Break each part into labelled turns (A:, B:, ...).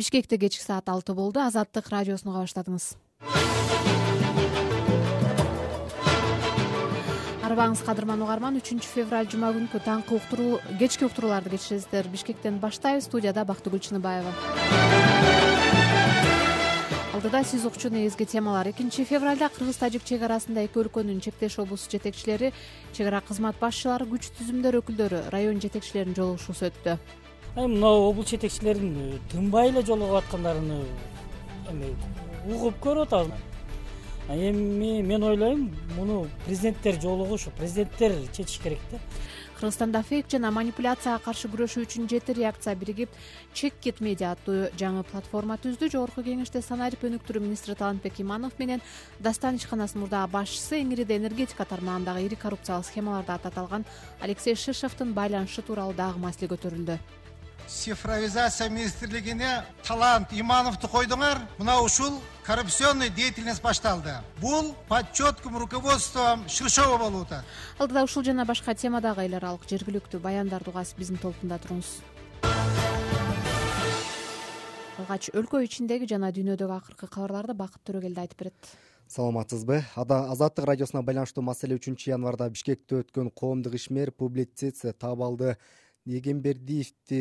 A: бишкекте кечки саат алты болду. Азаттык радиосун уга баштадыңыз арыбаңыз кадырман угарман үчүнчү февраль жума күнкү таңкы уктуруу кечки уктурууларды кечиресиздер. Бишкектен баштайбыз студияда бактыгүл чыныбаева. Алдыда сиз укчу негизги темалар. Экинчи февралда кыргыз тажик чек арасында эки өлкөнүн чектеш облус жетекчилери чек ара кызмат башчылары күч түзүмдөр өкүлдөрү район жетекчилеринин жолугушуусу өттү
B: эми мынау облус жетекчилеринин э, тынбай эле жолугуп аткандарын эми угуп көрүп атабыз эми мен ойлойм муну президенттер жолугу президенттер чечиш керек да.
A: Кыргызстанда фейк жана манипуляцияга каршы күрөшүү үчүн жети реакция биригип чеккит медиа аттуу жаңы платформа түздү. Жогорку кеңеште санарип өнүктүрүү министри талантбек иманов менен дастан ишканасынын мурдагы башчысы эңириде энергетика тармагындагы ири коррупциялык схемаларда аты аталган алексей шишовдун байланышы тууралуу дагы маселе көтөрүлдү
C: цифровизация министрлигине талант имановду койдуңар. Мына ушул коррупционный деятельность башталды. Бул под четким руководством шишова болуп атат
A: алдыда ушул жана башка темадагы эл аралык жергиликтүү баяндарды угасыз биздин толкунда туруңуз. Алгач өлкө ичиндеги жана дүйнөдөгү акыркы кабарларды бакыт төрөгелди айтып берет.
D: Саламатсызбы? Азаттык радиосуна байланыштуу маселе үчүнчү январда бишкекте өткөн коомдук ишмер публицист табалды эгембердиевди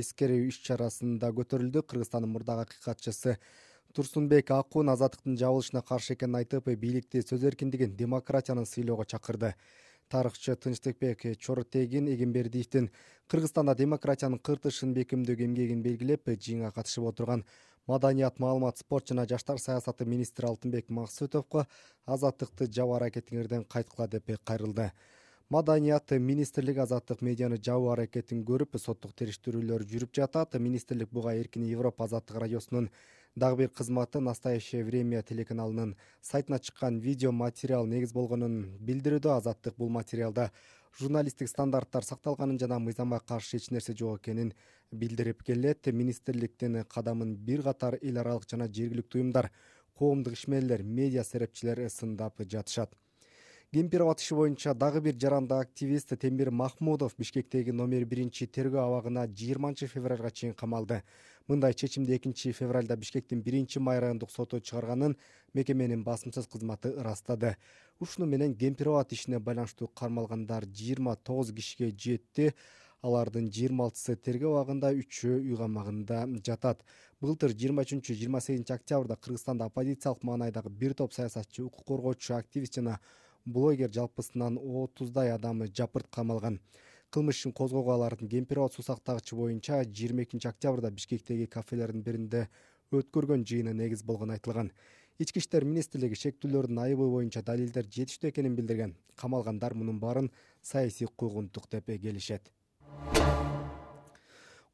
D: эскерүү иш чарасында көтөрүлдү. Кыргызстандын мурдагы акыйкатчысы турсунбек акун азаттыктын жабылышына каршы экенин айтып бийликти сөз эркиндигин демократияны сыйлоого чакырды. Тарыхчы тынчтыкбек чоротегин эгембердиевдин кыргызстанда демократиянын кыртышын бекемдөөгө эмгегин белгилеп жыйынга катышып отурган маданият маалымат спорт жана жаштар саясаты министри алтынбек максутовго азаттыкты жабуу аракетиңерден кайткыла деп кайрылды маданият министрлиги азаттык медианы жабуу аракетин көрүп соттук териштирүүлөр жүрүп жатат. Министрлик буга эркин европа азаттык радиосунун дагы бир кызматы настоящее время телеканалынын сайтына чыккан видео материал негиз болгонун билдирүүдө. Азаттык бул материалда журналисттик стандарттар сакталганын жана мыйзамга каршы эч нерсе жок экенин билдирип келет. Министрликтин кадамын бир катар эл аралык жана жергиликтүү уюмдар коомдук ишмерлер медиа серепчилер сындап жатышат кемпирабад иши боюнча дагы бир жарандык активист темир махмудов бишкектеги номер биринчи тергөө абагына жыйырманчы февралга чейин камалды мындай чечимди экинчи февралда бишкектин биринчи май райондук соту чыгарганын мекеменин басымсыз кызматы ырастады. Ушуну менен кемпир абад ишине байланыштуу кармалгандар жыйырма тогуз кишиге жетти алардын жыйырма алтысы тергөө абагында үчөө үй камагында жатат. Былтыр жыйырма үчүнчү жыйырма сегизинчи октябрда кыргызстанда оппозициялык маанайдагы бир топ саясатчы укук коргоочу активист жана блогер жалпысынан отуздай адам жапырт камалган кылмыш ишин козгоого алардын кемпир абад суу сактагычы боюнча жыйырма экинчи октябрда бишкектеги кафелердин биринде өткөргөн жыйыны негиз болгону айтылган. Ички иштер министрлиги шектүүлөрдүн айыбы боюнча далилдер жетиштүү экенин билдирген. Камалгандар мунун баарын саясий куугунтук деп келишет.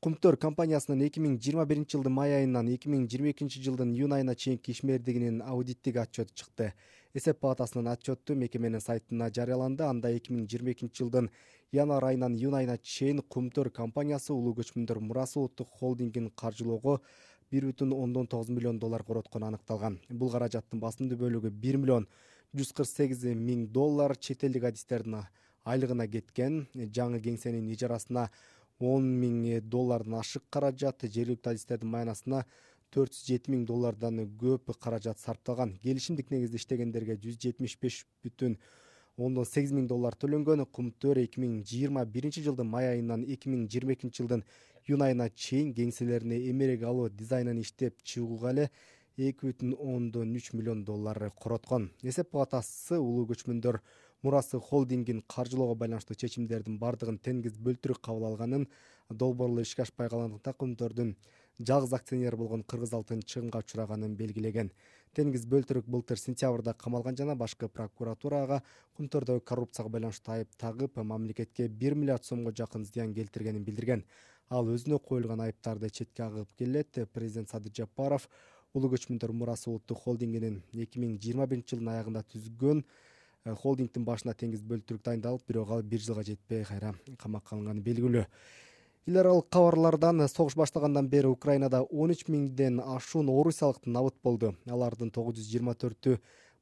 D: Кумтөр компаниясынын эки миң жыйырма биринчи жылдын май айынан эки миң жыйырма экинчи жылдын июнь айына чейинки ишмердигинин аудиттик отчету чыкты эсеп палатасынын отчету мекеменин сайтына жарыяланды. Анда эки миң жыйырма экинчи жылдын январь айынан июнь айына чейин кумтөр компаниясы улуу көчмөндөр мурасы улуттук холдингин каржылоого бир бүтүн ондон тогуз миллион доллар короткону аныкталган. Бул каражаттын басымдуу бөлүгү бир миллион жүз кырк сегиз миң доллар чет элдик адистердин айлыгына кеткен жаңы кеңсенин ижарасына он миң доллардан ашык каражат жергиликтүү адистердин маянасына төрт жүз жети миң доллардан көп каражат сарпталган келишимдик негизде иштегендерге жүз жетимиш беш бүтүн ондон сегиз миң доллар төлөнгөн кумтөр эки миң жыйырма биринчи жылдын май айынан эки миң жыйырма экинчи жылдын июнь айына чейин кеңселерине эмерек алуу дизайнын иштеп чыгууга эле эки бүтүн ондон үч миллион доллар короткон. Эсеп палатасы улуу көчмөндөр мурасы холдингин каржылоого байланыштуу чечимдердин баардыгын тенгиз бөлтүрүк кабыл алганын долбоорлор ишке ашпай калгандыктан кумтөрдүн жалгыз акционер болгон кыргыз алтын чыгымга учураганын белгилеген. Тенгиз бөлтүрүк былтыр сентябрда камалган жана башкы прокуратура ага кумтөрдөгү коррупцияга байланыштуу айып тагып мамлекетке бир миллиард сомго жакын зыян келтиргенин билдирген. Ал өзүнө коюлган айыптарды четке кагып келет президент садыр жапаров улуу көчмөндөр мурасы улуттук холдингинин эки миң жыйырма биринчи жылдын аягында түзгөн э, холдингдин башына тенгиз бөлтүрүк дайындалып бирок ал бир жылга жетпей кайра камакка алынганы белгилүү эл аралык кабарлардан согуш башталгандан бери украинада он үч миңден ашуун орусиялык набыт болду. Алардын тогуз жүз жыйырма төртү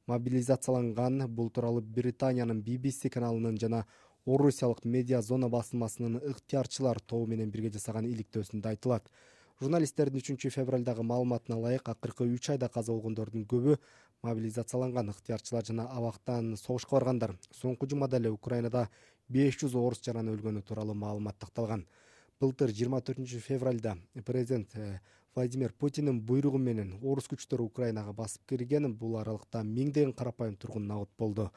D: мобилизацияланган. Бул тууралуу британиянын bbc каналынын жана орусиялык медиа зона басылмасынын ыктыярчылар тобу менен бирге жасаган иликтөөсүндө айтылат. Журналисттердин үчүнчү февралдагы маалыматына ылайык акыркы үч айда каза болгондордун көбү мобилизацияланган. Ыктыярчылар жана абактан согушка баргандар. Соңку жумада эле украинада беш жүз орус жараны өлгөнү тууралуу маалымат такталган былтыр жыйырма төртүнчү февралда президент э, владимир путиндин буйругу менен орус күчтөрү украинага басып кирген. Бул аралыкта миңдеген карапайым тургун набыт болду.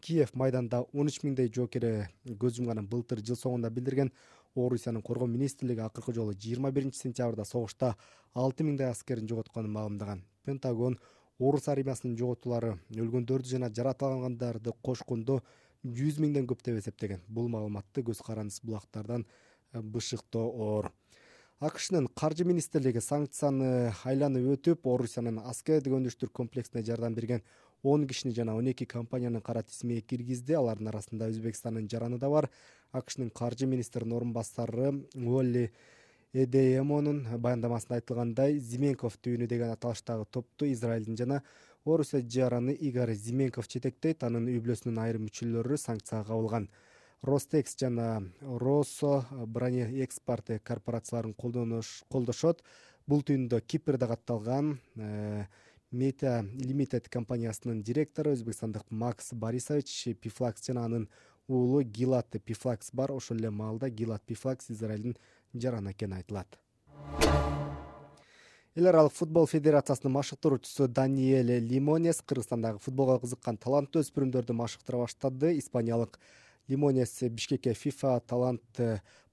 D: Киев майданда он үч миңдей жоокери көз жумганын былтыр жыл соңунда билдирген. Орусиянын коргоо министрлиги акыркы жолу жыйырма биринчи сентябрда согушта алты миңдей аскерин жоготконун маалымдаган. Пентагон орус армиясынын жоготуулары өлгөндөрдү жана жаракалгандарды кошкондо жүз миңден көп деп эсептеген. Бул маалыматты көз карандысыз булактардан э, бышыктоор. Акшнын каржы министрлиги санкцияны айланып өтүп орусиянын аскердик өндүрүштүк комплексине жардам берген он кишини жана он эки компанияны кара тизмеге киргизди. Алардын арасында өзбекстандын жараны да бар. Акшнын каржы министринин орун басары уолли эдеэмонун баяндамасында айтылгандай зименков түйүнү деген аталыштагы топту израилдин жана орусия жараны игорь зименков жетектейт. Анын үй бүлөсүнүн айрым мүчөлөрү санкцияга кабылган ростекс жана росо бронеэкспорт корпорацияларын колдошот. Бул түйүндө кипр да катталган э, мета лимитед компаниясынын директору өзбекстандык макс борисович пифлакс жана анын уулу гилат пифлакс бар. Ошол эле маалда гилат пифлакс израилдин жараны экени айтылат. Эл аралык футбол федерациясынын машыктыруучусу даниэль лимонес кыргызстандагы футболго кызыккан таланттуу өспүрүмдөрдү машыктыра баштады. Испаниялык лимонес бишкекке фифа талант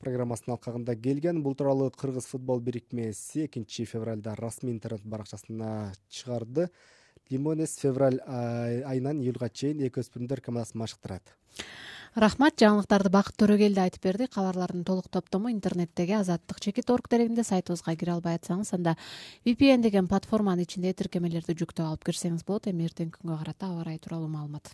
D: программасынын алкагында келген. Бул тууралуу кыргыз футбол бирикмеси экинчи февралда расмий интернет баракчасына чыгарды. Лимонес февраль айынан июлга чейин эки өспүрүмдөр командасын машыктырат.
A: Рахмат жаңылыктарды бакыт төрөгелди айтып берди. Кабарлардын толук топтому интернеттеги азаттык чекит орг дерегинде сайтыбызга кире албай атсаңыз анда vpn деген платформанын ичинде тиркемелерди жүктөп алып кирсеңиз болот. Эми эртеңки күнгө карата аба ырайы тууралуу маалымат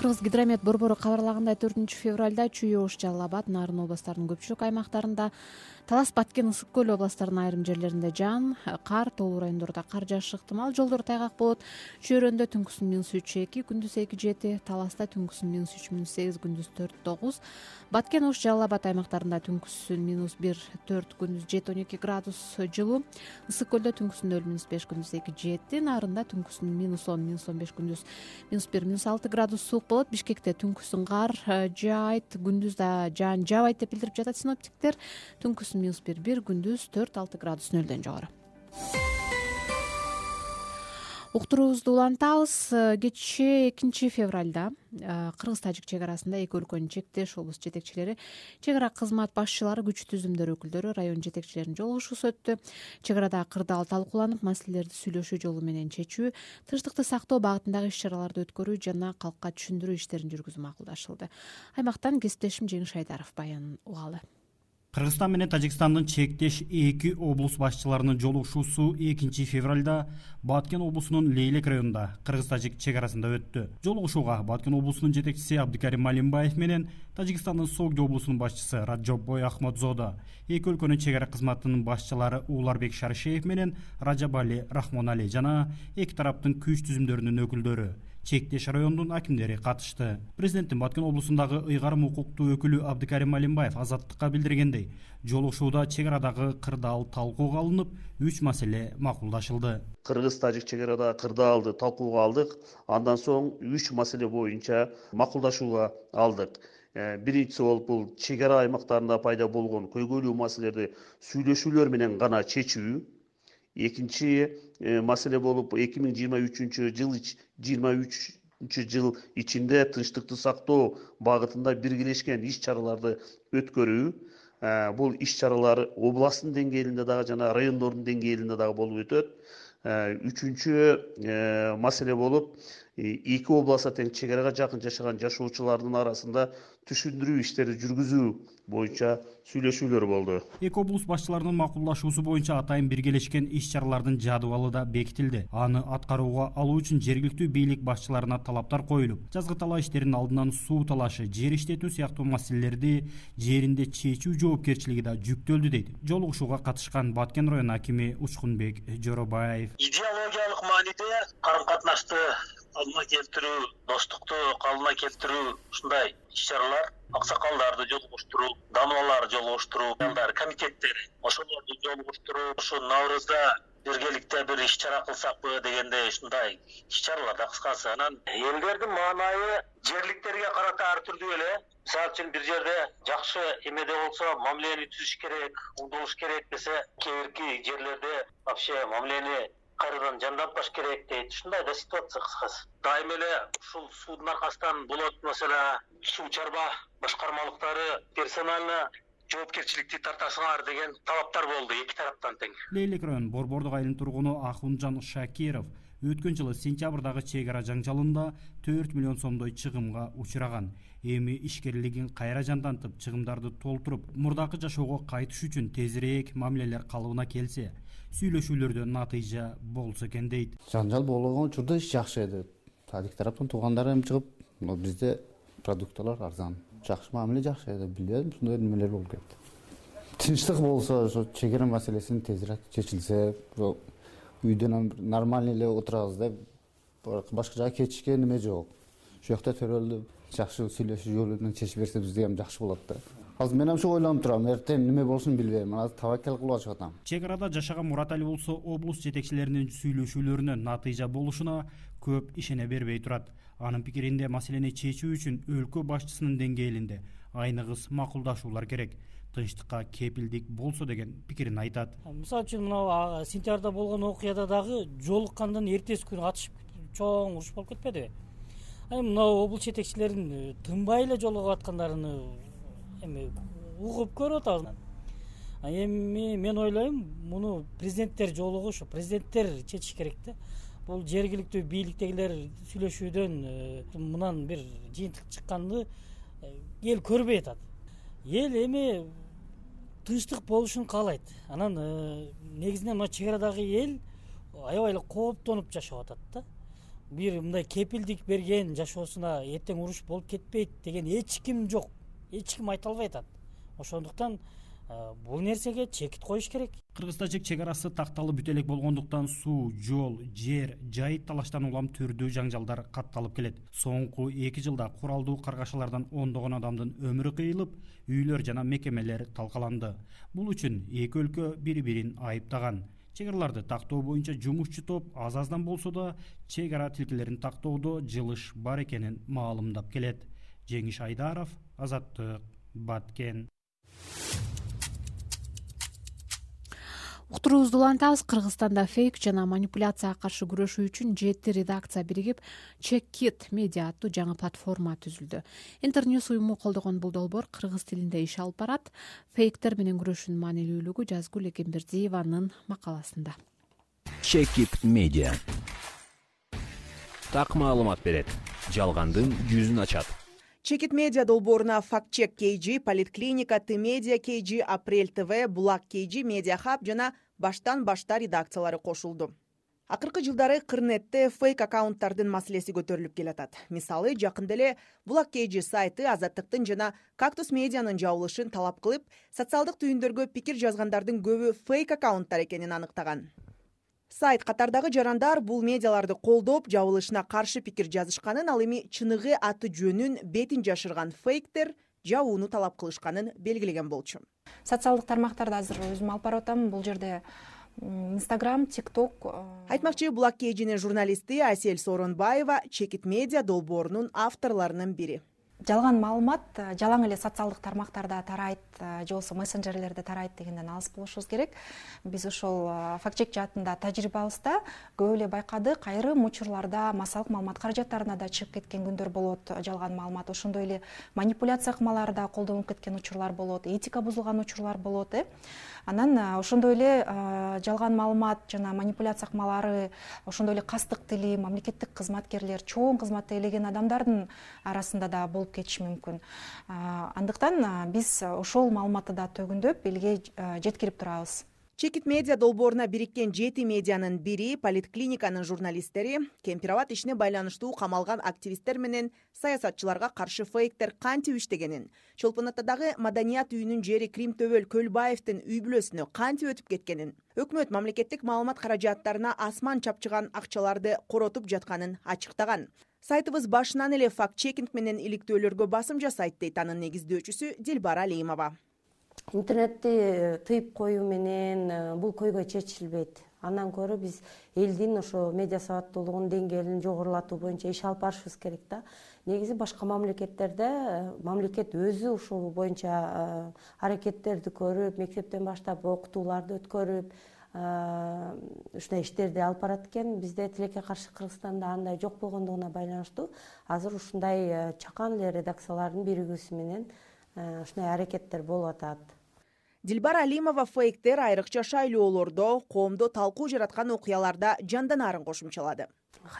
A: кыргыз гидромет борбору кабарлагандай төртүнчү февралда чүй ош жалал абад нарын областарынын көпчүлүк аймактарында талас баткен ысык көл областарынын айрым жерлеринде жаан кар тоолуу райондордо кар жаашы ыктымал жолдор тайгак болот. Чүй түнкүсүн минус үч эки күндүз эки жети таласта түнкүсүн минус үч минус сегиз күндүз төрт тогуз баткен ош жалал абад аймактарында түнкүсүн минус бир төрт күндүз жети он эки градус жылуу. Ысык көлдө түнкүсүн нөл минус беш күндүз эки жети нарында түнкүсүн минус он минус он беш күндүз минус бир минус алты градус суук болот. Бишкекте түнкүсүн кар э, жаайт күндүз да жаан жаабайт деп билдирип жатат синоптиктер. Түнкүсүн минус бир бир күндүз төрт алты градус нөлдөн жогору уктуруубузду улантабыз. Э, кечээ экинчи февралда э, кыргыз тажик чек арасында эки өлкөнүн чектеш облус жетекчилери чек ара кызмат башчылары күч түзүмдөр өкүлдөрү район жетекчилеринин жолугушуусу өттү. Чек арада кырдаал талкууланып маселелерди сүйлөшүү жолу менен чечүү тынчтыкты сактоо багытындагы иш чараларды өткөрүү жана калкка түшүндүрүү иштерин жүргүзүү макулдашылды аймактан кесиптешим жеңиш айдаров баянын угалы
E: кыргызстан менен тажикстандын чектеш эки облус башчыларынын жолугушуусу экинчи февралда баткен облусунун лейлек районунда кыргыз тажик чек арасында өттү. Жолугушууга баткен облусунун жетекчиси абдыкарим малимбаев менен тажикстандын согди облусунун башчысы раджоббой ахмадзода эки өлкөнүн чек ара кызматынын башчылары ууларбек шаршеев менен ражабали рахмонали жана эки тараптын күч түзүмдөрүнүн өкүлдөрү чектеш районунун акимдери катышты. Президенттин баткен облусундагы ыйгарым укуктуу өкүлү абдыкарим алимбаев азаттыкка билдиргендей жолугушууда чек арадагы кырдаал талкууга алынып үч маселе макулдашылды.
F: Кыргыз тажик чек арада кырдаалды талкууга алдык. Андан соң үч маселе боюнча макулдашууга алдык. Э, биринчиси болуп бул чек ара аймактарында пайда болгон көйгөйлүү маселелерди сүйлөшүүлөр менен гана чечүү экинчи э, маселе болуп эки миң жыйырма үчүнчү жыл жыйырма үчүнчү жыл ичинде тынчтыкты сактоо багытында биргелешкен иш чараларды өткөрүү э, бул иш чаралар областтын деңгээлинде дагы жана райондордун деңгээлинде дагы болуп өтөт. Э, үчүнчү маселе болуп эки областта тең чек арага жакын жашаган жашоочулардын арасында түшүндүрүү иштерин жүргүзүү боюнча сүйлөшүүлөр болду.
E: Эки облус башчыларынын макулдашуусу боюнча атайын биргелешкен иш чаралардын жадыбалы да бекитилди. Аны аткарууга алуу үчүн жергиликтүү бийлик башчыларына талаптар коюлуп жазгы талаа иштеринин алдынан суу талашы жер иштетүү сыяктуу маселелерди жеринде чечүү жоопкерчилиги да жүктөлдү дейт. Жолугушууга катышкан баткен району акими учкунбек жоробаев
G: идеологиялык мааниде карым катнашты калыбына келтирүү достукту калыбына келтирүү ушундай иш чаралар аксакалдарды жолугуштуруу даныбаларды жолугуштуруу аялдар комитеттери ошолорду жолугуштуруу ушу наурузда биргеликте бир иш чара кылсакпы дегендей ушундай иш чаралар да кыскасы. Анан элдердин маанайы жерликтерге карата ар түрдүү эле мисалы үчүн бир жерде жакшы эмеде болсо мамилени түзүш керек угдулуш керек десе кээ бирки жерлерде вообще мамилени кайрадан жандантпаш керек дейт. Ушундай да ситуация кыскасы. Дайыма эле ушул суудун аркасынан болот маселе суу чарба башкармалыктары персонально жоопкерчиликти тартасыңар деген талаптар болду эки тараптан тең.
E: Лейлек район борбордук айылынын тургуну акунжан шакиров өткөн жылы сентябрдагы чек ара жаңжалында төрт миллион сомдой чыгымга учураган. Эми ишкерлигин кайра жандантып чыгымдарды толтуруп мурдакы жашоого кайтыш үчүн тезирээк мамилелер калыбына келсе сүйлөшүүлөрдөн натыйжа болсо экен дейт.
H: Жаңжал болгон учурда иш жакшы эди. Эки тараптын туугандары эми чыгып бизде продуктылар арзан жакшы мамиле жакшы эди билбедим ушундай немелер болуп кетти тынчтык болсо ошо чек ара маселесин тезирээк чечилсе үйдөн нормальный эле отурабыз да башка жака кетишке неме жок. Ушул жакта төрөлдү жакшы сүйлөшүү жолу менен чечип берсе бизге эми жакшы болот да азыр мен ошо ойлонуп турам эртең эмне болушун билбейм. Азыр табакел кылып ачып атам.
E: Чек арада жашаган мурат али болсо облус жетекчилеринин сүйлөшүүлөрүнө натыйжа болушуна көп ишене бербей турат. Анын пикиринде маселени чечүү үчүн өлкө башчысынын деңгээлинде айныгыс макулдашуулар керек. Тынчтыкка кепилдик болсо деген пикирин айтат.
B: Мисалы үчүн мына сентябрда болгон окуяда дагы жолуккандан эртеси күнү атышып чоң уруш болуп кетпедиби эми мына облус жетекчилеринин э, тынбай эле жолугуп аткандарын эми угуп көрүп атабыз эми мен ойлойм муну президенттер жолугу ушу президенттер чечиш керек да. Бул жергиликтүү бийликтегилер сүйлөшүүдөн э, мындан бир жыйынтык чыкканды э, эл көрбөй атат. Эл эми тынчтык болушун каалайт. Анан э, негизинен мына чек арадагы эл аябай эле кооптонуп жашап атат да. Бир мындай кепилдик берген жашоосуна эртең уруш болуп кетпейт деген эч ким жок эч ким айта албай атат. Ошондуктан бул нерсеге чекит коюш керек.
E: Кыргыз тажик чек арасы такталып бүтө элек болгондуктан суу жол жер жайыт талаштан улам түрдүү жаңжалдар катталып келет. Соңку эки жылда куралдуу каргашалардан ондогон адамдын өмүрү кыйылып үйлөр жана мекемелер талкаланды. Бул үчүн эки өлкө бири бирин айыптаган. Чек араларды тактоо боюнча жумушчу топ аз аздан болсо да чек ара тилкелерин тактоодо жылыш бар экенин маалымдап келет жеңиш айдаров азаттык баткен.
A: Уктуруубузду улантабыз кыргызстанда фейк жана манипуляцияга каршы күрөшүү үчүн жети редакция биригип чек кит медиа аттуу жаңы платформа түзүлдү. Интерньюс уюму колдогон бул долбоор кыргыз тилинде иш алып барат. Фейктер менен күрөшүүнүн маанилүүлүгү жазгүл экембердиеванын макаласында.
I: Чек кит медиа. Так маалымат берет. Жалгандын жүзүн ачат
J: чекит медиа долбооруна факт чек kg политклиника т медиа kg апрель тв булак kg медиа хаб жана баштан башта редакциялары кошулду. Акыркы жылдары кырнетте фейк аккаунттардын маселеси көтөрүлүп келатат. Мисалы жакында эле булак kg сайты азаттыктын жана кактус медианын жабылышын талап кылып социалдык түйүндөргө пикир жазгандардын көбү фейк аккаунттар экенин аныктаган сайт катардагы жарандар бул медиаларды колдоп жабылышына каршы пикир жазышканын ал эми чыныгы аты жөнүн бетин жашырган фейктер жабууну талап кылышканын белгилеген болчу.
K: Социалдык тармактарды азыр өзүм алып барып атам. Бул жерде инстаграм тик ток
J: айтмакчы булак kgнин журналисти асель сооронбаева чекит медиа долбоорунун авторлорунун бири
K: жалган маалымат э, жалаң эле социалдык тармактарда тарайт э, же болбосо мессенджерлерде тарайт дегенден алыс болушубуз керек. Биз ошол э, факт чек жаатында тажрыйбабызда көп эле байкадык. Айрым учурларда массалык маалымат каражаттарына да чыгып кеткен күндөр болот. Жалган маалымат ошондой эле манипуляция ыкмалары да колдонулуп кеткен учурлар болот этика бузулган учурлар болот э. Анан ошондой эле жалган маалымат жана манипуляция ыкмалары ошондой эле кастык тили мамлекеттик кызматкерлер чоң кызматты ээлеген адамдардын арасында да болуп кетиши мүмкүн андыктан биз ошол маалыматты да төгүндөп элге жеткирип турабыз.
J: Чекит медиа долбооруна бириккен жети медианын бири политклиниканын журналисттери кемпир абад ишине байланыштуу камалган активисттер менен саясатчыларга каршы фейктер кантип иштегенин. Чолпон атадагы маданият үйүнүн жери крим төбөл көлбаевдин үй бүлөсүнө кантип өтүп кеткенин. Өкмөт мамлекеттик маалымат каражаттарына асман чапчыган акчаларды коротуп жатканын ачыктаган сайтыбыз башынан эле факт чекинг менен иликтөөлөргө басым жасайт дейт анын негиздөөчүсү дилбара алимова
L: интернетти э, тыйып коюу менен э, бул көйгөй чечилбейт. Андан көрө биз элдин ошо медиа сабаттуулугунун деңгээлин жогорулатуу боюнча иш алып барышыбыз керек да. Негизи башка мамлекеттерде э, мамлекет өзү ушул боюнча аракеттерди көрүп мектептен баштап окутууларды өткөрүп ушундай иштерди алып барат экен. Бизде тилекке каршы кыргызстанда андай жок болгондугуна байланыштуу. Азыр ушундай чакан эле редакциялардын биригүүсү менен ушундай аракеттер болуп атат.
J: Дилбара алимова фейктер айрыкча шайлоолордо коомдо талкуу жараткан окуяларда жанданарын кошумчалады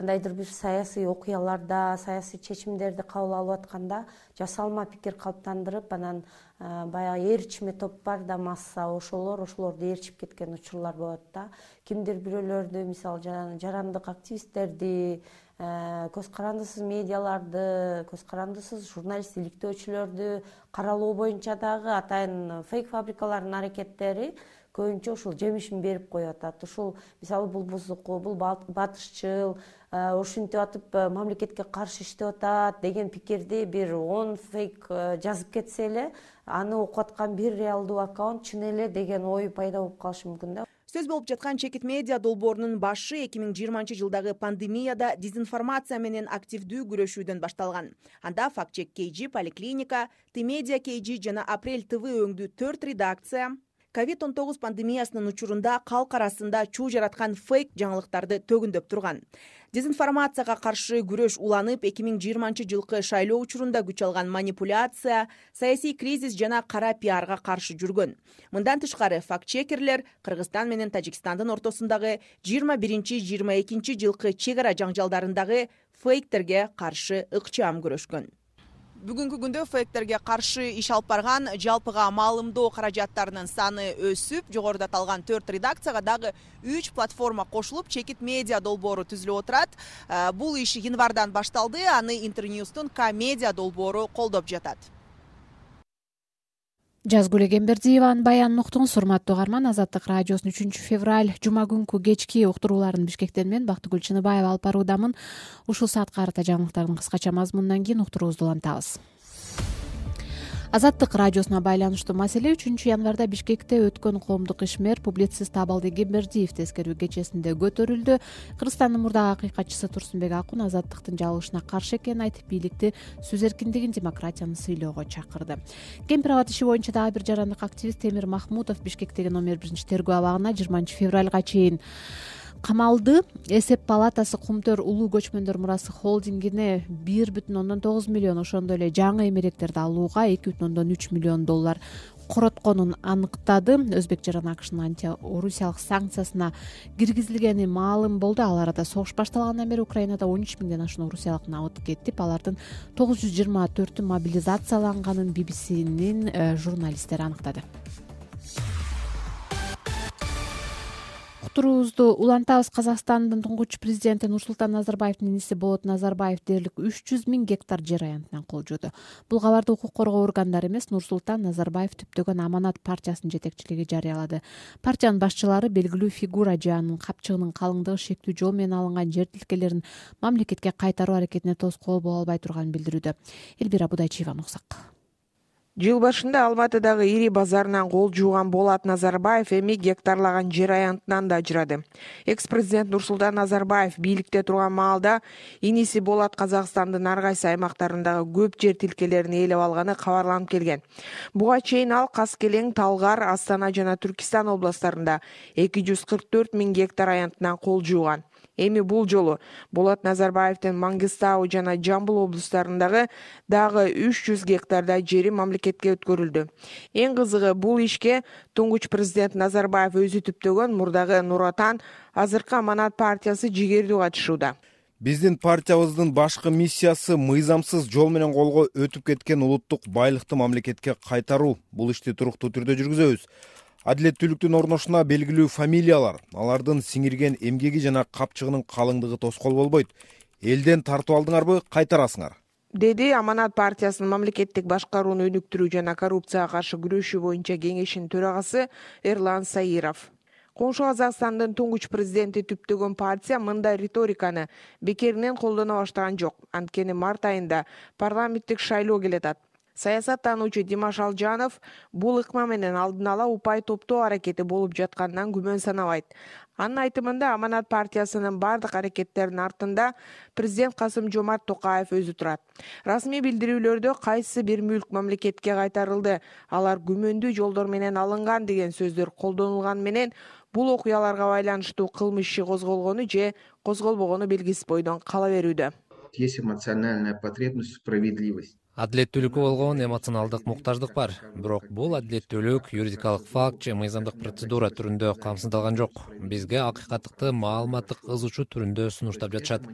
L: кандайдыр бир саясий окуяларда саясий чечимдерди кабыл алып атканда жасалма пикир калыптандырып анан баягы ээрчиме топ бар да масса ошолор ошолорду ээрчип кеткен учурлар болот да. Кимдир бирөөлөрдү мисалы жарандык активисттерди көз карандысыз медиаларды көз карандысыз журналист иликтөөчүлөрдү каралоо боюнча дагы атайын фейк фабрикалардын аракеттери көбүнчө ушул жемишин берип коюп атат ушул мисалы бул бузуку бул батышчыл э, ушинтип атып э, мамлекетке каршы иштеп атат деген пикирди бир он фейк жазып кетсе эле аны окуп аткан бир реалдуу аккаунт чын эле деген ой пайда болуп калышы мүмкүн да.
J: Сөз болуп жаткан чекит медиа долбоорунун башы эки миң жыйырманчы жылдагы пандемияда дезинформация менен активдүү күрөшүүдөн башталган. Анда факт чек kg поликлиника ты медиа kg жана апрель тв өңдүү төрт редакция ковид он тогуз пандемиясынын учурунда калк арасында чуу жараткан фейк жаңылыктарды төгүндөп турган. Дезинформацияга каршы күрөш уланып эки миң жыйырманчы жылкы шайлоо учурунда күч алган манипуляция саясий кризис жана кара пиарга каршы жүргөн. Мындан тышкары факт чекерлер кыргызстан менен тажикстандын ортосундагы жыйырма биринчи жыйырма экинчи жылкы чек ара жаңжалдарындагы фейктерге каршы ыкчам күрөшкөн бүгүнкү күндө фейктерге каршы иш алып барган жалпыга маалымдоо каражаттарынын саны өсүп жогоруда аталган төрт редакцияга дагы үч платформа кошулуп чекит медиа долбоору түзүлүп отурат. Э, бул иш январдан башталды аны интерньюстун к медиа долбоору колдоп жатат
A: жазгүл эгембердиеванын баянын уктуңуз урматтуу угарман азаттык радиосунун үчүнчү февраль жума күнкү кечки уктурууларын бишкектен мен бактыгүл чыныбаева алып баруудамын. Ушул саатка карата жаңылыктардын кыскача мазмунунан кийин уктуруубузду улантабыз азаттык радиосуна байланыштуу маселе үчүнчү январда бишкекте өткөн коомдук ишмер публицист абалды эгембердиевди эскерүү кечесинде көтөрүлдү. Кыргызстандын мурдагы акыйкатчысы турсунбек акун азаттыктын жабылышына каршы экенин айтып бийликти сөз эркиндигин демократияны сыйлоого чакырды. Кемпир абад иши боюнча дагы бир жарандык активист темир махмутов бишкектеги номер биринчи тергөө абагына жыйырманчы февралга чейин камалды эсеп палатасы кумтөр улуу көчмөндөр мурасы холдингине бир бүтүн ондон тогуз миллион ошондой эле жаңы эмеректерди алууга эки бүтүн ондон үч миллион доллар коротконун аныктады. Өзбек жаран акшнын антиорусиялык санкциясына киргизилгени маалым болду. Ал арада согуш башталгандан бери украинада он үч миңден ашуун орусиялык набыт кетип алардын тогуз жүз жыйырма төртү мобилизацияланганын bbcнин э, журналисттери аныктады уктуруубузду улантабыз. Казакстандын туңгуч президенти нурсултан назарбаевдин иниси болот назарбаев дээрлик үч жүз миң гектар жер аянтынан кол жууду бул кабарды укук коргоо органдары эмес нурсултан назарбаев түптөгөн аманат партиясынын жетекчилиги жарыялады. Партиянын башчылары белгилүү фигура же анын капчыгынын калыңдыгы шектүү жол менен алынган жер тилкелерин мамлекетке кайтаруу аракетине тоскоол боло албай турганын билдирүүдө. Элбира будайчиеваны уксак
M: жыл башында алматыдагы ири базарынан кол жууган болот назарбаев эми гектарлаган жер аянтынан да ажырады. Экс президент нурсултан назарбаев бийликте турган маалда иниси болот казакстандын ар кайсы аймактарындагы көп жер тилкелерин ээлеп алганы кабарланып келген. Буга чейин ал каскелең талгар астана жана түркистан областтарында эки жүз кырк төрт миң гектар аянтынан кол жууган эми бул жолу болот назарбаевдин маңгыстау жана жамбыл облустарындагы дагы үч жүз гектардай жери мамлекетке өткөрүлдү. Эң кызыгы бул ишке туңгуч президент назарбаев өзү түптөгөн мурдагы нур отан азыркы аманат партиясы жигердүү катышууда
N: биздин партиябыздын башкы миссиясы мыйзамсыз жол менен колго өтүп кеткен улуттук байлыкты мамлекетке кайтаруу. Бул ишти туруктуу түрдө жүргүзөбүз адилеттүүлүктүн орношуна белгилүү фамилиялар алардын сиңирген эмгеги жана капчыгынын калыңдыгы тоскоол болбойт. Элден тартып алдыңарбы кайтарасыңар.
M: Деди аманат партиясынын мамлекеттик башкарууну өнүктүрүү жана коррупцияга каршы күрөшүү боюнча кеңешинин төрагасы эрлан саиров. Коңшу казакстандын туңгуч президенти түптөгөн партия мындай риториканы бекеринен колдоно баштаган жок. Анткени март айында парламенттик шайлоо келатат саясаттануучу димаш алжанов бул ыкма менен алдын ала упай топтоо аракети болуп жатканынан күмөн санабайт. Анын айтымында аманат партиясынын баардык аракеттеринин артында президент касым жомарт токаев өзү турат. Расмий билдирүүлөрдө кайсы бир мүлк мамлекетке кайтарылды алар күмөндүү жолдор менен алынган деген сөздөр колдонулганы менен бул окуяларга байланыштуу кылмыш иши козголгону же козголбогону белгисиз бойдон кала берүүдө.
O: Есть эмоциональная потребность в справедливости
P: адилеттүүлүккө болгон эмоционалдык муктаждык бар. Бирок бул адилеттүүлүк юридикалык факт же мыйзамдык процедура түрүндө камсыздалган жок. Бизге акыйкаттыкты маалыматтык ыз учуу түрүндө сунуштап жатышат.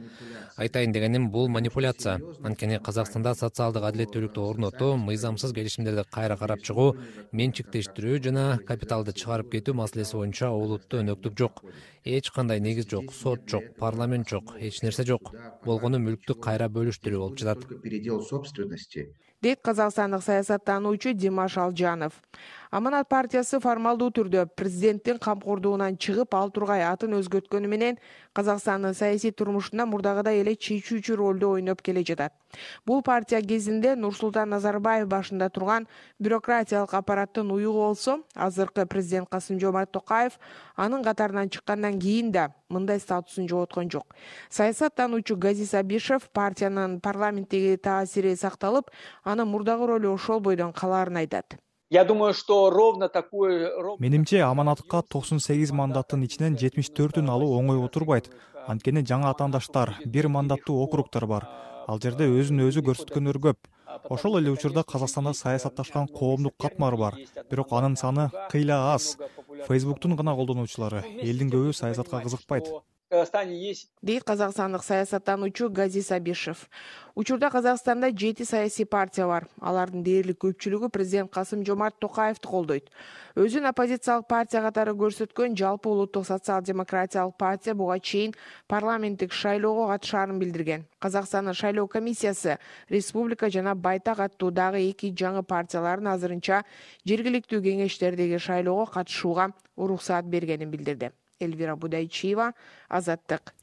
P: Айтайын дегеним бул манипуляция. Анткени казакстанда социалдык адилеттүүлүктү орнотуу мыйзамсыз келишимдерди кайра карап чыгуу менчиктештирүү жана капиталды чыгарып кетүү маселеси боюнча олуттуу өнөктүк жок эч кандай негиз жок сот жок парламент жок эч нерсе жок. Болгону мүлктү кайра бөлүштүрүү болуп жатат.
O: Передел собственности.
M: Дейт казакстандык саясаттануучу димаш алжанов аманат партиясы формалдуу түрдө президенттин камкордугунан чыгып ал тургай атын өзгөрткөнү менен казакстандын саясий турмушунда мурдагыдай эле чечүүчү ролду ойноп келе жатат. Бул партия кезинде нурсултан назарбаев башында турган бюрократиялык аппараттын уюгу болсо азыркы президент касым жомарт токаев анын катарынан чыккандан кийин да мындай статусун жоготкон жок. Саясаттануучу газиз абишев партиянын парламенттеги таасири сакталып анын мурдагы ролу ошол бойдон калаарын айтат
Q: я думаю что ровно такой
R: менимче аманатка токсон сегиз мандаттын ичинен жетимиш төртүн алуу оңой отурбайт. анткени жаңы атаандаштар бир мандаттуу округдор бар. ал жерде өзүн өзү көрсөткөндөр көп ошол эле учурда казакстанда саясатташкан коомдук катмар бар. бирок анын саны кыйла аз. фейсбуктун гана колдонуучулары. элдин көбү саясатка кызыкпайт
Q: казакстане есть.
M: Дейт казакстандык саясаттануучу газиз абишев. Учурда казакстанда жети саясий партия бар. Алардын дээрлик көпчүлүгү президент касым жомарт токаевди колдойт. Өзүн оппозициялык партия катары көрсөткөн жалпы улуттук социал демократиялык партия буга чейин парламенттик шайлоого катышаарын билдирген. Казакстандын шайлоо комиссиясы республика жана байтак аттуу дагы эки жаңы партиялардын азырынча жергиликтүү кеңештердеги шайлоого катышууга уруксаат бергенин билдирди элвира будайчиева азаттык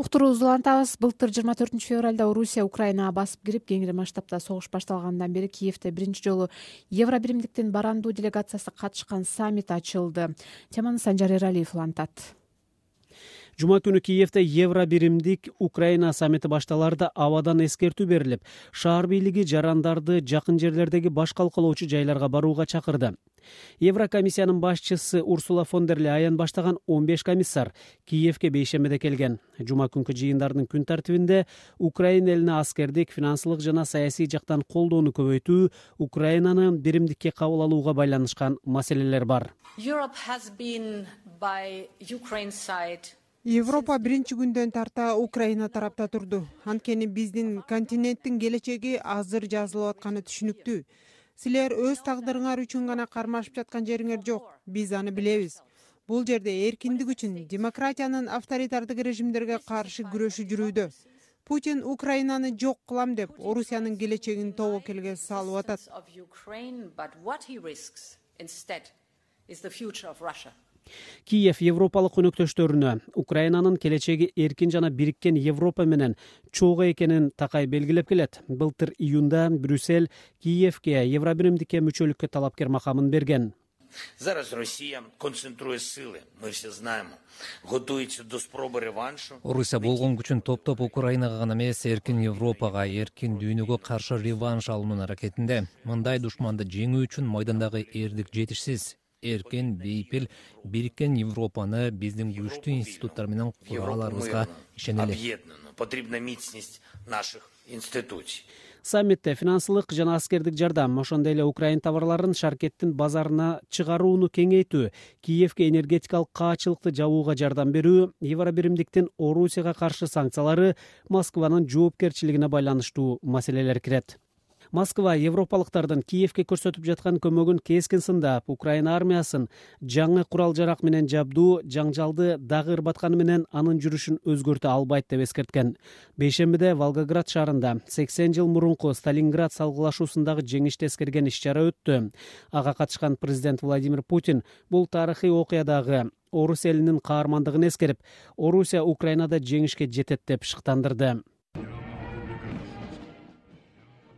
A: уктуруубузду улантабыз былтыр жыйырма төртүнчү февралда орусия украинага басып кирип кеңири масштабта согуш башталгандан бери киевде биринчи жолу евро биримдиктин барандуу делегациясы катышкан саммит ачылды. Теманы санжар эралиев улантат
S: жума күнү киевде евро биримдик украина саммити башталаарда абадан эскертүү берилип шаар бийлиги жарандарды жакын жерлердеги баш калкалоочу жайларга барууга чакырды. Еврокомиссиянын башчысы урсула фондерлейен баштаган он беш комиссар киевке бейшембиде келген. Жума күнкү жыйындардын күн тартибинде украина элине аскердик финансылык жана саясий жактан колдоону көбөйтүү украинаны биримдикке кабыл алууга байланышкан маселелер бар
T: европа биринчи күндөн тарта украина тарапта турду. Анткени биздин континенттин келечеги азыр жазылып атканы түшүнүктүү. Силер өз тагдырыңар үчүн гана кармашып жаткан жериңер жок. Биз аны билебиз. Бул жерде эркиндик үчүн демократиянын авторитардык режимдерге каршы күрөшү жүрүүдө. Путин украинаны жок кылам деп орусиянын келечегин тобокелге салып атат
S: киев европалык өнөктөштөрүнө украинанын келечеги эркин жана бириккен европа менен чогуу экенин такай белгилеп келет. Былтыр июнда брюссель киевке евро биримдикке мүчөлүккө талапкер макамын берген.
U: Зараз россия концентруя силы мы все знаем. Готовится до спробы реваншу.
P: Орусия болгон күчүн топтоп украинага гана эмес эркин европага эркин дүйнөгө каршы реванш алуунун аракетинде. Мындай душманды жеңүү үчүн майдандагы эрдик жетишсиз эркин бейпил бириккен европаны биздин күчтүү институттар менен кура аларыбызга ишенели.
U: объединенную потребна мицность наших институций.
S: Саммитте финансылык жана аскердик жардам ошондой эле украин товарларын шаркеттин базарына чыгарууну кеңейтүү киевке энергетикалык каачылыкты жабууга жардам берүү евро биримдиктин орусияга каршы санкциялары москванын жоопкерчилигине байланыштуу маселелер кирет москва европалыктардын киевке көрсөтүп жаткан көмөгүн кескин сындап украина армиясын жаңы курал жарак менен жабдуу жаңжалды дагы ырбатканы менен анын жүрүшүн өзгөртө албайт деп эскерткен. Бейшембиде волгоград шаарында сексен жыл мурунку сталинград салгылашуусундагы жеңишти эскерген иш чара өттү. Ага катышкан президент владимир путин бул тарыхый окуядагы орус элинин каармандыгын эскерип орусия украинада жеңишке жетет деп шыктандырды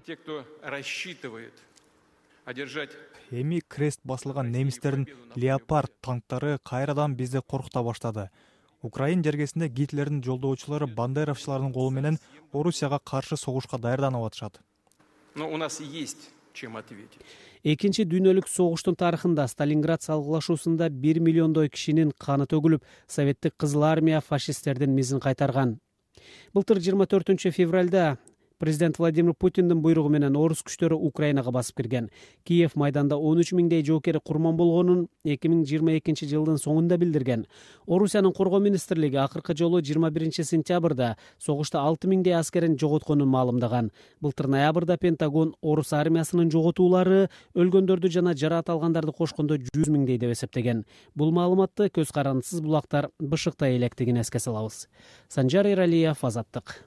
V: те кто рассчитывает одержать
R: эми крест басылган немистердин леопард танктары кайрадан бизди коркута баштады. Украин жергесинде гитлердин жолдоочулары бандеровчулардын колу менен орусияга каршы согушка даярданып атышат.
V: Но у нас есть чем ответить.
S: Экинчи дүйнөлүк согуштун тарыхында сталинград салгылашуусунда бир миллиондой кишинин каны төгүлүп советтик кызыл армия фашисттердин мизин кайтарган. Былтыр жыйырма төртүнчү февралда президент владимир путиндин буйругу менен орус күчтөрү украинага басып кирген. Киев майданда он үч миңдей жоокер курман болгонун эки миң жыйырма экинчи жылдын соңунда билдирген. Орусиянын коргоо министрлиги акыркы жолу жыйырма биринчи сентябрда согушта алты миңдей аскерин жоготконун маалымдаган. Былтыр ноябрда пентагон орус армиясынын жоготуулары өлгөндөрдү жана жараат алгандарды кошкондо жүз миңдей деп эсептеген. Бул маалыматты көз карандысыз булактар бшкта электигин эске салабыз. Санжар эралиев азаттык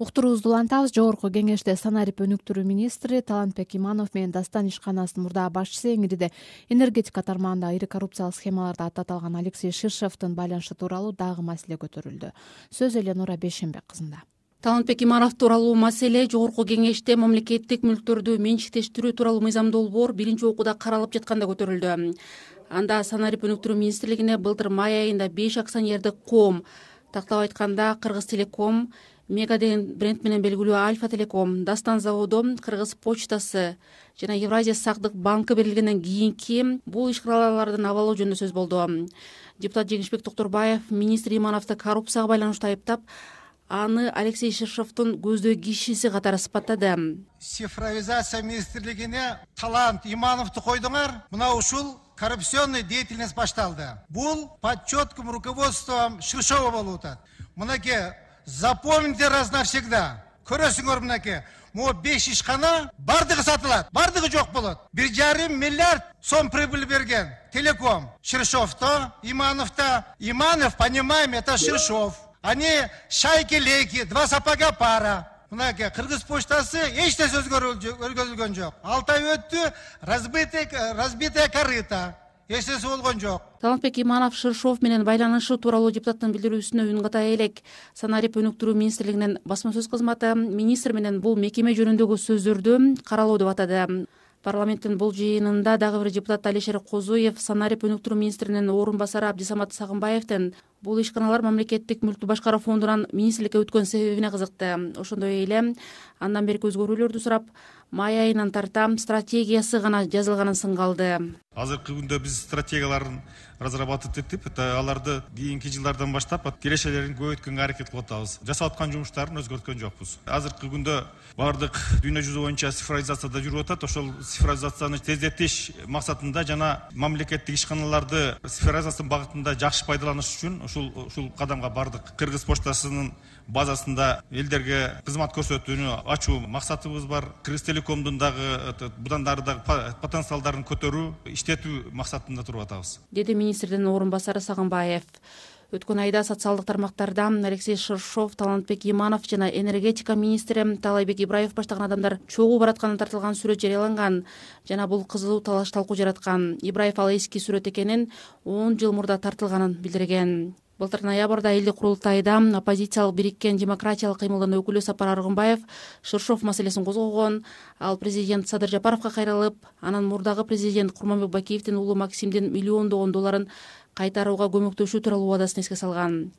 A: уктуруубузду улантабыз жогорку кеңеште санарип өнүктүрүү министри талантбек иманов менен дастан ишканасынын мурдагы башчысы эңириде энергетика тармагында ири коррупциялык схемаларда аты аталган алексей ширшовдун байланышы тууралуу дагы маселе көтөрүлдү. Сөз эленура бейшенбек кызында.
W: Талантбек иманов тууралуу маселе жогорку кеңеште мамлекеттик мүлктөрдү менчиктештирүү тууралуу мыйзамдуу борбор биринчи окууда каралып жатканда көтөрүлдү. Анда санарип өнүктүрүү министрлигине былтыр май айында беш акционердик коом тактап айтканда кыргыз телеком мега деген бренд менен белгилүү альфа телеком дастан заводу кыргыз почтасы жана евразия сактык банкы берилгенден кийинки бул ишканалардын абалы жөнүндө сөз болду. Депутат жеңишбек токторбаев министр имановду коррупцияга байланыштуу айыптап аны алексей ширшовдун көздөй кишиси катары сыпаттады.
X: Цифровизация министрлигине талант имановду койдуңар мына ушул коррупционный деятельность башталды. Бул под четким руководством ширшова болуп атат. Мынакей запомните раз навсегда. Көрөсүңөр мынакей могу беш ишкана баардыгы сатылат баардыгы жок болот. Бир жарым миллиард сом прибыль берген телеком. Ширшовто имановто. Иманов понимаем это ширшов. Они шайки лейки два сапога пара мынакей кыргыз почтасы эч нерсе өзгөрүлгөн жок. Алты ай өттү разбитое корыто эч нерсе болгон жок.
W: Талантбек иманов ширшов менен байланышы тууралуу депутаттын билдирүүсүнө үн ката элек. Санарип өнүктүрүү министрлигинин басма сөз кызматы министр менен бул мекеме жөнүндөгү сөздөрдү каралоо деп атады парламенттин бул жыйынында дагы бир депутат алишер козуев санарип өнүктүрүү министринин орун басары абдисамат сагынбаевдин бул ишканалар мамлекеттик мүлктү башкаруу фондунан министрликке өткөн себебине кызыкты. Ошондой эле андан берки өзгөрүүлөрдү сурап май айынан тарта стратегиясы гана жазылганын сынга алды
Y: азыркы күндө биз стратегияларын разрабатывать этип аларды кийинки жылдардан баштап кирешелерин көбөйткөнгө аракет кылып атабыз. Жасап аткан жумуштарын өзгөрткөн жокпуз. Азыркы күндө баардык дүйнө жүзү боюнча цифровизацияда жүрүп атат. Ошол цифровизацияны тездетиш максатында жана мамлекеттик ишканаларды цифровизация багытында жакшы пайдаланыш үчүн ушул ушул кадамга бардык. Кыргыз почтасынын базасында элдерге кызмат көрсөтүүнү ачуу максатыбыз бар. Кыргыз телекомдун дагы мындан ары дагы потенциалдарын көтөрүү иштетүү максатында туруп атабыз.
W: Деди министрдин орун басары сагынбаев өткөн айда социалдык тармактарда алексей ширшов талантбек иманов жана энергетика министри таалайбек ибраев баштаган адамдар чогуу баратканы тартылган сүрөт жарыяланган жана бул кызуу талаш талкуу жараткан. Ибраев ал эски сүрөт экенин он жыл мурда тартылганын билдирген былтыр ноябрда элдик курултайда оппозициялык бириккен демократиялык кыймылдын өкүлү сапар аргынбаев ширшов маселесин козгогон ал президент садыр жапаровго кайрылып анан мурдагы президент курманбек бакиевдин уулу максимдин миллиондогон долларын кайтарууга көмөктөшүү тууралуу убадасын эске салган.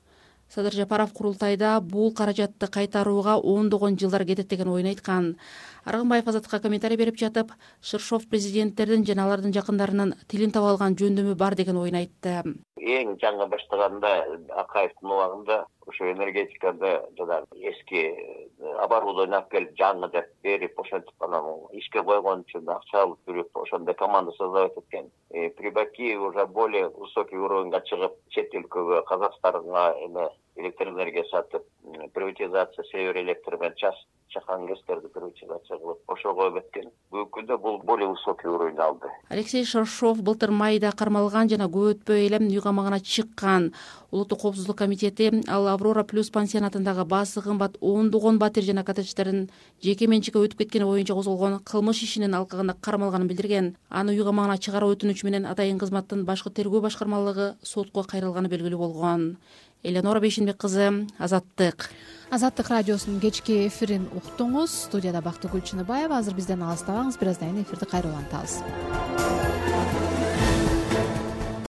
W: Садыр жапаров курултайда бул каражатты кайтарууга ондогон жылдар кетет деген оюн айткан аргынбаев азаттыкка комментарий берип жатып ширшов президенттердин жана алардын жакындарынын тилин таба алган жөндөмү бар деген оюн айтты.
Z: Эң жаңы баштаганда акаевдин убагында ошо энергетикада жанагы эски э, оборудование алып келип жаңы деп берип ошентип анан ишке койгон үчүн акча алып жүрүп ошондой команда создавать эткен при бакиеве уже более высокий уровеньга чыгып чет өлкөгө казакстанга эме электр энергия сатып приватизация север электр менен чакан гэстерди приватизация кылып ошого эметкен бүгүнкү күндө бул более высокий уровень алды.
W: Алексей шаршов былтыр майда кармалган жана көп өтпөй эле үй камагына чыккан. Улуттук коопсуздук комитети ал аврора плюс пансионатындагы баасы кымбат ондогон батир жана коттедждердин жеке менчикке өтүп кеткени боюнча козголгон кылмыш ишинин алкагында кармалганын билдирген. Аны үй камагына чыгаруу өтүнүчү менен атайын кызматтын башкы тергөө башкармалыгы сотко кайрылганы белгилүү болгон эленора бейшенбек кызы азаттык.
A: Азаттык радиосунун кечки эфирин уктуңуз. Студияда бактыгүл чыныбаева. Азыр бизден алыстабаңыз. Бир аздан кийин эфирди кайра улантабыз